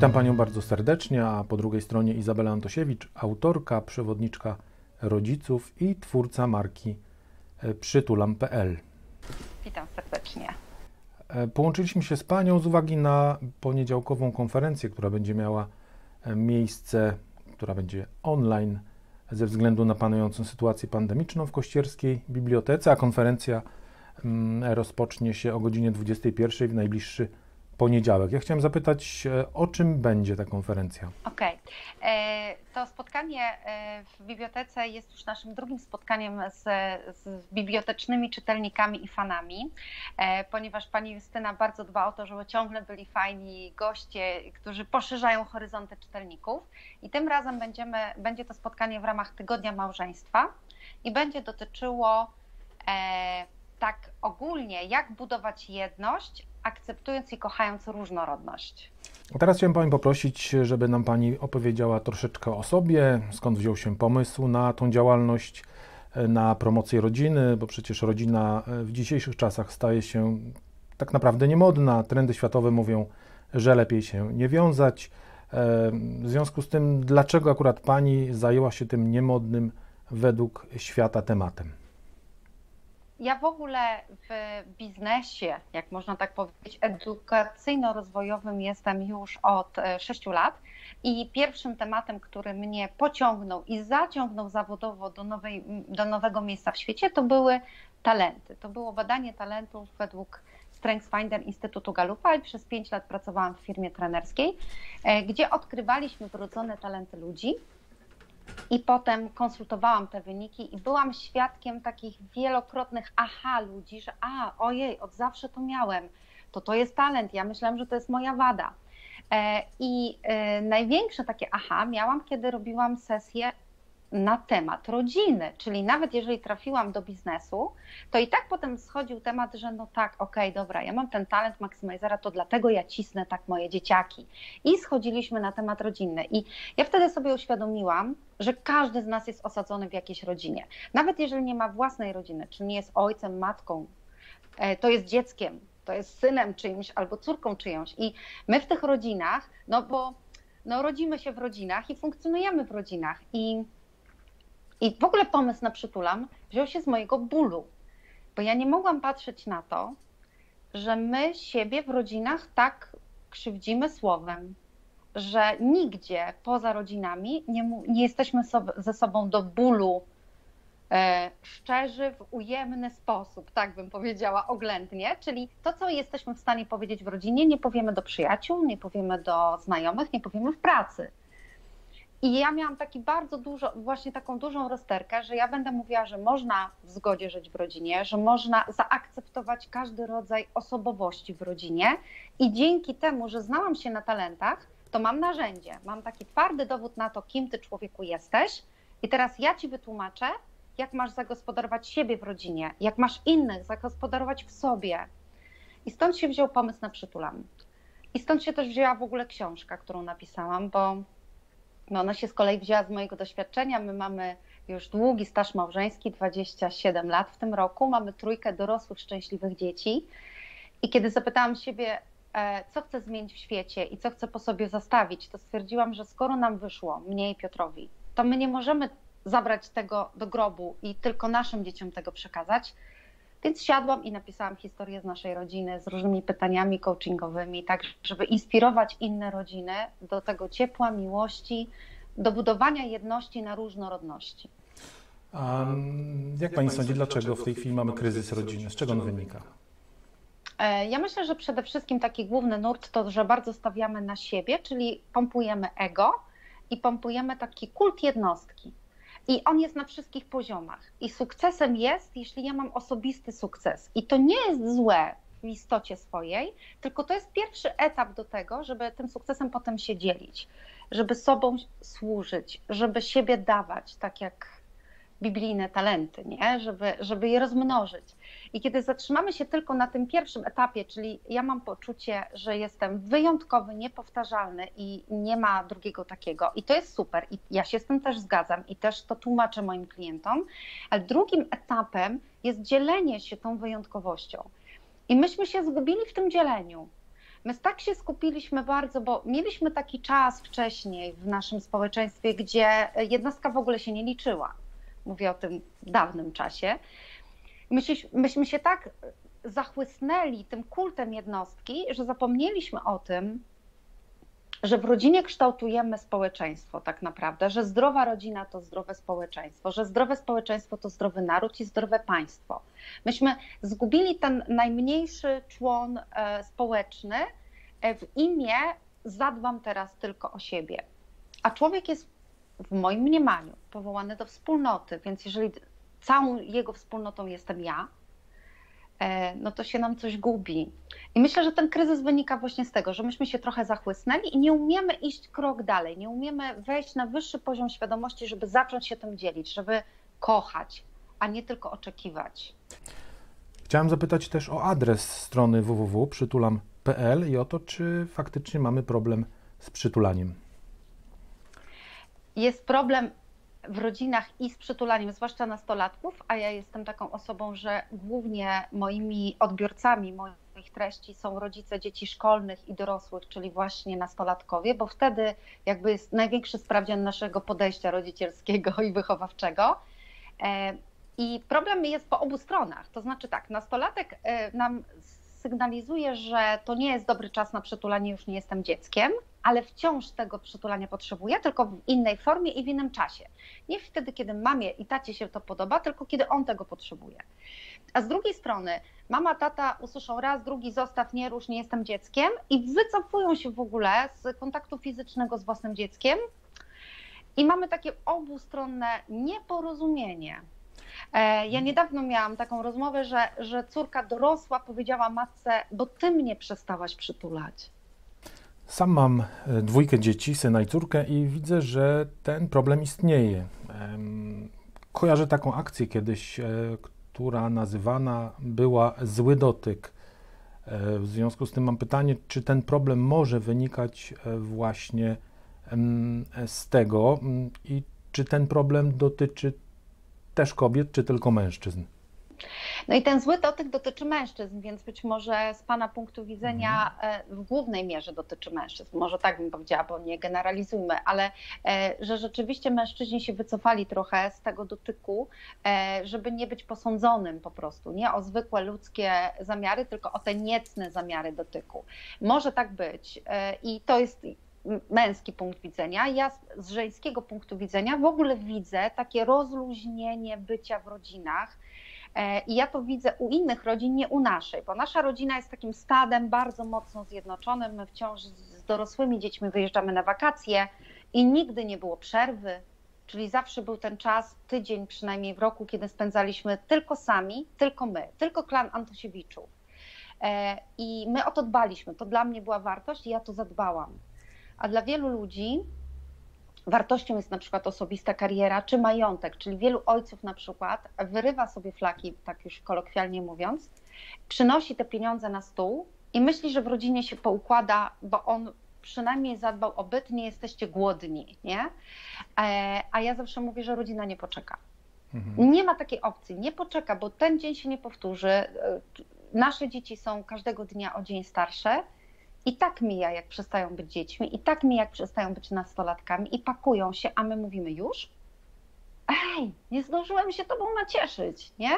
Witam Panią bardzo serdecznie, a po drugiej stronie Izabela Antosiewicz, autorka, przewodniczka rodziców i twórca marki e, przytulam.pl. Witam serdecznie. E, połączyliśmy się z Panią z uwagi na poniedziałkową konferencję, która będzie miała e, miejsce, która będzie online ze względu na panującą sytuację pandemiczną w Kościerskiej Bibliotece, a konferencja mm, rozpocznie się o godzinie 21 w najbliższy poniedziałek. Ja chciałem zapytać, e, o czym będzie ta konferencja? Okej. Okay. To spotkanie e, w bibliotece jest już naszym drugim spotkaniem z, z, bibliotecznymi czytelnikami i fanami, e, ponieważ pani Justyna bardzo dba o to, żeby ciągle byli fajni goście, którzy poszerzają horyzonty czytelników. I tym razem będziemy, będzie to spotkanie w ramach Tygodnia Małżeństwa i będzie dotyczyło tak ogólnie, jak budować jedność, akceptując i kochając różnorodność. Teraz chciałem Pani poprosić, żeby nam Pani opowiedziała troszeczkę o sobie, skąd wziął się pomysł na tą działalność, na promocję rodziny, bo przecież rodzina w dzisiejszych czasach staje się tak naprawdę niemodna. Trendy światowe mówią, że lepiej się nie wiązać. W związku z tym, dlaczego akurat Pani zajęła się tym niemodnym według świata tematem? Ja w ogóle w biznesie, jak można tak powiedzieć, edukacyjno-rozwojowym jestem już od 6 e, lat i pierwszym tematem, który mnie pociągnął i zaciągnął zawodowo do, nowej, do nowego miejsca w świecie, to były talenty. To było badanie talentów według StrengthsFinder Instytutu Galupa i przez 5 lat pracowałam w firmie trenerskiej, e, gdzie odkrywaliśmy wrodzone talenty ludzi i potem konsultowałam te wyniki i byłam świadkiem takich wielokrotnych aha ludzi, że a, ojej, od zawsze to miałem, to to jest talent, ja myślałam, że to jest moja wada. E, I e, największe takie aha miałam, kiedy robiłam sesję na temat rodziny, czyli nawet jeżeli trafiłam do biznesu, to i tak potem schodził temat, że no tak, okej, okay, dobra, ja mam ten talent maksymalizera, to dlatego ja cisnę tak moje dzieciaki. I schodziliśmy na temat rodzinny. I ja wtedy sobie uświadomiłam, że każdy z nas jest osadzony w jakiejś rodzinie. Nawet jeżeli nie ma własnej rodziny, czy nie jest ojcem, matką, e, to jest dzieckiem, to jest synem czyimś albo córką czyjąś. I my w tych rodzinach, no bo no, rodzimy się w rodzinach i funkcjonujemy w rodzinach. I i w ogóle pomysł na przytulam wziął się z mojego bólu, bo ja nie mogłam patrzeć na to, że my siebie w rodzinach tak krzywdzimy słowem, że nigdzie poza rodzinami nie, nie jesteśmy ze sobą do bólu e, szczerzy w ujemny sposób, tak bym powiedziała oględnie, czyli to, co jesteśmy w stanie powiedzieć w rodzinie, nie powiemy do przyjaciół, nie powiemy do znajomych, nie powiemy w pracy. I ja miałam taki bardzo dużo, właśnie taką dużą rozterkę, że ja będę mówiła, że można w zgodzie żyć w rodzinie, że można zaakceptować każdy rodzaj osobowości w rodzinie i dzięki temu, że znałam się na talentach, to mam narzędzie, mam taki twardy dowód na to, kim ty człowieku jesteś i teraz ja ci wytłumaczę, jak masz zagospodarować siebie w rodzinie, jak masz innych zagospodarować w sobie. I stąd się wziął pomysł na przytulam. I stąd się też wzięła w ogóle książka, którą napisałam, bo no ona się z kolei wzięła z mojego doświadczenia. My mamy już długi staż małżeński, 27 lat w tym roku. Mamy trójkę dorosłych, szczęśliwych dzieci. I kiedy zapytałam siebie, e, co chcę zmienić w świecie i co chcę po sobie zostawić, to stwierdziłam, że skoro nam wyszło, mnie i Piotrowi, to my nie możemy zabrać tego do grobu i tylko naszym dzieciom tego przekazać, więc siadłam i napisałam historię z naszej rodziny z różnymi pytaniami coachingowymi, tak żeby inspirować inne rodziny do tego ciepła, miłości, do budowania jedności na różnorodności. A jak Pani sądzi, dlaczego w tej chwili mamy kryzys rodziny? Z czego on wynika? E, ja myślę, że przede wszystkim taki główny nurt to, że bardzo stawiamy na siebie, czyli pompujemy ego i pompujemy taki kult jednostki. I on jest na wszystkich poziomach. I sukcesem jest, jeśli ja mam osobisty sukces. I to nie jest złe w istocie swojej, tylko to jest pierwszy etap do tego, żeby tym sukcesem potem się dzielić, żeby sobą służyć, żeby siebie dawać, tak jak biblijne talenty, nie? Żeby, żeby je rozmnożyć. I kiedy zatrzymamy się tylko na tym pierwszym etapie, czyli ja mam poczucie, że jestem wyjątkowy, niepowtarzalny i nie ma drugiego takiego, i to jest super, i ja się z tym też zgadzam i też to tłumaczę moim klientom, ale drugim etapem jest dzielenie się tą wyjątkowością. I myśmy się zgubili w tym dzieleniu. My tak się skupiliśmy bardzo, bo mieliśmy taki czas wcześniej w naszym społeczeństwie, gdzie jednostka w ogóle się nie liczyła. Mówię o tym dawnym czasie. Myśmy, myśmy się tak zachłysnęli tym kultem jednostki, że zapomnieliśmy o tym, że w rodzinie kształtujemy społeczeństwo tak naprawdę, że zdrowa rodzina to zdrowe społeczeństwo, że zdrowe społeczeństwo to zdrowy naród i zdrowe państwo. Myśmy zgubili ten najmniejszy człon e, społeczny e, w imię zadbam teraz tylko o siebie. A człowiek jest w moim mniemaniu powołany do wspólnoty, więc jeżeli całą jego wspólnotą jestem ja, E, no to się nam coś gubi. I myślę, że ten kryzys wynika właśnie z tego, że myśmy się trochę zachłysnęli i nie umiemy iść krok dalej, nie umiemy wejść na wyższy poziom świadomości, żeby zacząć się tym dzielić, żeby kochać, a nie tylko oczekiwać. Chciałem zapytać też o adres strony www.przytulam.pl i o to, czy faktycznie mamy problem z przytulaniem. Jest problem w rodzinach i z przytulaniem, zwłaszcza nastolatków, a ja jestem taką osobą, że głównie moimi odbiorcami moich treści są rodzice dzieci szkolnych i dorosłych, czyli właśnie nastolatkowie, bo wtedy jakby jest największy sprawdzian naszego podejścia rodzicielskiego i wychowawczego. E, I problem jest po obu stronach. To znaczy tak, nastolatek e, nam sygnalizuje, że to nie jest dobry czas na przytulanie, już nie jestem dzieckiem, ale wciąż tego przytulania potrzebuje, tylko w innej formie i w innym czasie. Nie wtedy, kiedy mamie i tacie się to podoba, tylko kiedy on tego potrzebuje. A z drugiej strony, mama, tata usłyszą raz, drugi zostaw, nie rusz, nie jestem dzieckiem i wycofują się w ogóle z kontaktu fizycznego z własnym dzieckiem. I mamy takie obustronne nieporozumienie. E, ja niedawno miałam taką rozmowę, że, że córka dorosła powiedziała matce, bo ty mnie przestałaś przytulać. Sam mam e, dwójkę dzieci, syna i córkę, i widzę, że ten problem istnieje. Kojarzę taką akcję kiedyś, e, która nazywana była zły dotyk. W związku z tym mam pytanie, czy ten problem może wynikać właśnie z tego i czy ten problem dotyczy też kobiet, czy tylko mężczyzn? No i ten zły dotyk dotyczy mężczyzn, więc być może z Pana punktu widzenia e, w głównej mierze dotyczy mężczyzn. Może tak bym powiedziała, bo nie generalizujmy, ale e, że rzeczywiście mężczyźni się wycofali trochę z tego dotyku, e, żeby nie być posądzonym po prostu, nie o zwykłe ludzkie zamiary, tylko o te niecne zamiary dotyku. Może tak być i to jest męski punkt widzenia. Ja z żeńskiego punktu widzenia w ogóle widzę takie rozluźnienie bycia w rodzinach. E, I ja to widzę u innych rodzin, nie u naszej, bo nasza rodzina jest takim stadem bardzo mocno zjednoczonym. My wciąż z dorosłymi dziećmi wyjeżdżamy na wakacje i nigdy nie było przerwy, czyli zawsze był ten czas, tydzień przynajmniej w roku, kiedy spędzaliśmy tylko sami, tylko my, tylko klan Antosiewiczów. E, I my o to dbaliśmy. To dla mnie była wartość i ja to zadbałam a dla wielu ludzi wartością jest na przykład osobista kariera czy majątek, czyli wielu ojców na przykład wyrywa sobie flaki, tak już kolokwialnie mówiąc, przynosi te pieniądze na stół i myśli, że w rodzinie się poukłada, bo on przynajmniej zadbał o byt, nie jesteście głodni, nie? E, a ja zawsze mówię, że rodzina nie poczeka. Mhm. Nie ma takiej opcji, nie poczeka, bo ten dzień się nie powtórzy. E, nasze dzieci są każdego dnia o dzień starsze i tak mija, jak przestają być dziećmi, i tak mija, jak przestają być nastolatkami, i pakują się, a my mówimy już? Ej, nie zdążyłem się tobą nacieszyć, nie?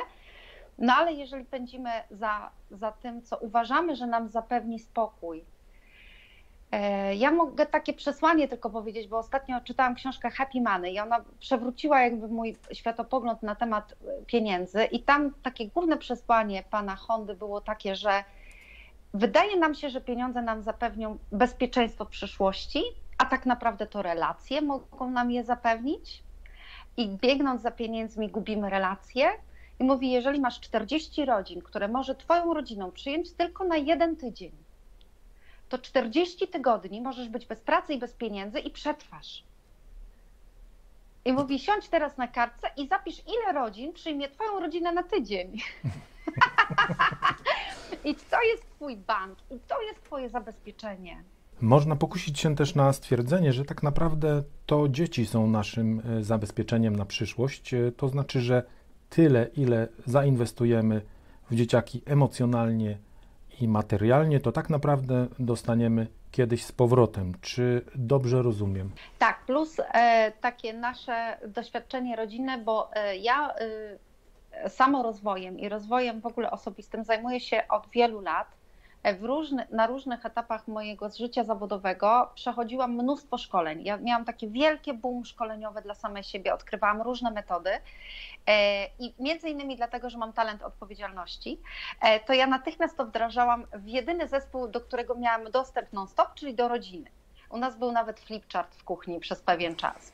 No ale jeżeli pędzimy za, za tym, co uważamy, że nam zapewni spokój, e, ja mogę takie przesłanie tylko powiedzieć, bo ostatnio czytałam książkę Happy Money i ona przewróciła jakby mój światopogląd na temat e, pieniędzy i tam takie główne przesłanie pana Hondy było takie, że Wydaje nam się, że pieniądze nam zapewnią bezpieczeństwo przyszłości, a tak naprawdę to relacje mogą nam je zapewnić. I biegnąc za pieniędzmi, gubimy relacje. I mówi: Jeżeli masz 40 rodzin, które może Twoją rodziną przyjąć tylko na jeden tydzień, to 40 tygodni możesz być bez pracy i bez pieniędzy i przetrwasz. I mówi: Siądź teraz na kartce i zapisz, ile rodzin przyjmie Twoją rodzinę na tydzień. I to jest Twój bank, i to jest Twoje zabezpieczenie. Można pokusić się też na stwierdzenie, że tak naprawdę to dzieci są naszym e, zabezpieczeniem na przyszłość. E, to znaczy, że tyle, ile zainwestujemy w dzieciaki emocjonalnie i materialnie, to tak naprawdę dostaniemy kiedyś z powrotem. Czy dobrze rozumiem? Tak, plus e, takie nasze doświadczenie rodzinne, bo e, ja e, samorozwojem i rozwojem w ogóle osobistym zajmuję się od wielu lat. Różny, na różnych etapach mojego życia zawodowego przechodziłam mnóstwo szkoleń. Ja miałam takie wielkie boom szkoleniowe dla samej siebie, odkrywałam różne metody. E, I między innymi dlatego, że mam talent odpowiedzialności, e, to ja natychmiast to wdrażałam w jedyny zespół, do którego miałam dostęp non-stop, czyli do rodziny. U nas był nawet flipchart w kuchni przez pewien czas.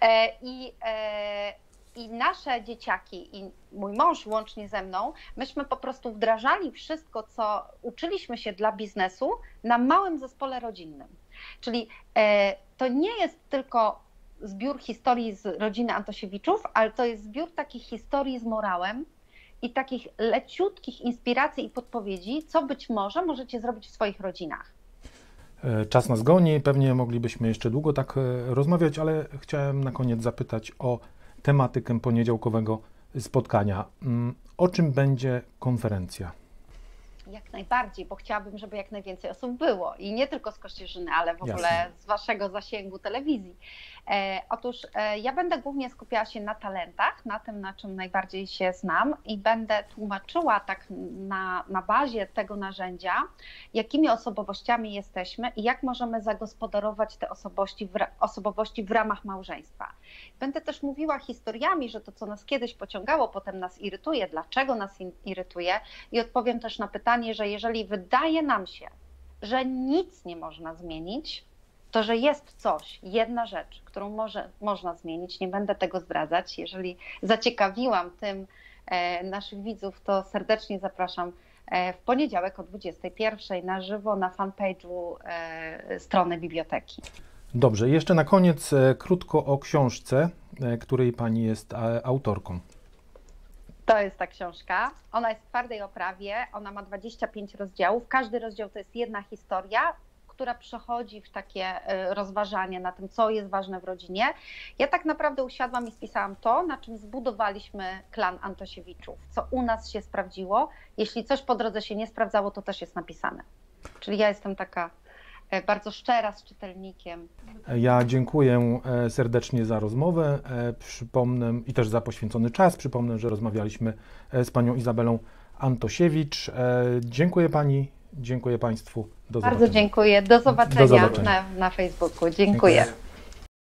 E, I, I nasze dzieciaki i mój mąż łącznie ze mną, myśmy po prostu wdrażali wszystko, co uczyliśmy się dla biznesu na małym zespole rodzinnym. Czyli e, to nie jest tylko zbiór historii z rodziny Antosiewiczów, ale to jest zbiór takich historii z morałem i takich leciutkich inspiracji i podpowiedzi, co być może możecie zrobić w swoich rodzinach. E, Czas nas goni, pewnie moglibyśmy jeszcze długo tak e, rozmawiać, ale chciałem na koniec zapytać o tematykę poniedziałkowego spotkania. Mm, O czym będzie konferencja? Jak najbardziej, bo chciałabym, żeby jak najwięcej osób było i nie tylko z Kościerzyny, ale w ogóle Jasne. z waszego zasięgu telewizji. E, otóż e, ja będę głównie skupiała się na talentach, na tym, na czym najbardziej się znam i będę tłumaczyła tak na, na bazie tego narzędzia, jakimi osobowościami jesteśmy i jak możemy zagospodarować te osobowości w, osobowości w ramach małżeństwa. Będę też mówiła historiami, że to, co nas kiedyś pociągało, potem nas irytuje, dlaczego nas irytuje i odpowiem też na pytanie, że jeżeli wydaje nam się, że nic nie można zmienić, to że jest coś, jedna rzecz, którą może, można zmienić, nie będę tego zdradzać. Jeżeli zaciekawiłam tym e, naszych widzów, to serdecznie zapraszam e, w poniedziałek o 21 na żywo na fanpage'u e, strony biblioteki. Dobrze, jeszcze na koniec e, krótko o książce, e, której Pani jest e, autorką. To jest ta książka. Ona jest w twardej oprawie, ona ma 25 rozdziałów. Każdy rozdział to jest jedna historia, która przechodzi w takie rozważanie na tym, co jest ważne w rodzinie. Ja tak naprawdę usiadłam i spisałam to, na czym zbudowaliśmy klan Antosiewiczów, co u nas się sprawdziło. Jeśli coś po drodze się nie sprawdzało, to też jest napisane. Czyli ja jestem taka bardzo szczera z czytelnikiem. Ja dziękuję e, serdecznie za rozmowę. E, Przypomnę i też za poświęcony czas. Przypomnę, że rozmawialiśmy e, z panią Izabelą Antosiewicz. E, Dziękuję pani, dziękuję państwu. Do Bardzo zobaczenia. dziękuję. Do zobaczenia, zobaczenia. Na, na Facebooku. dziękuję.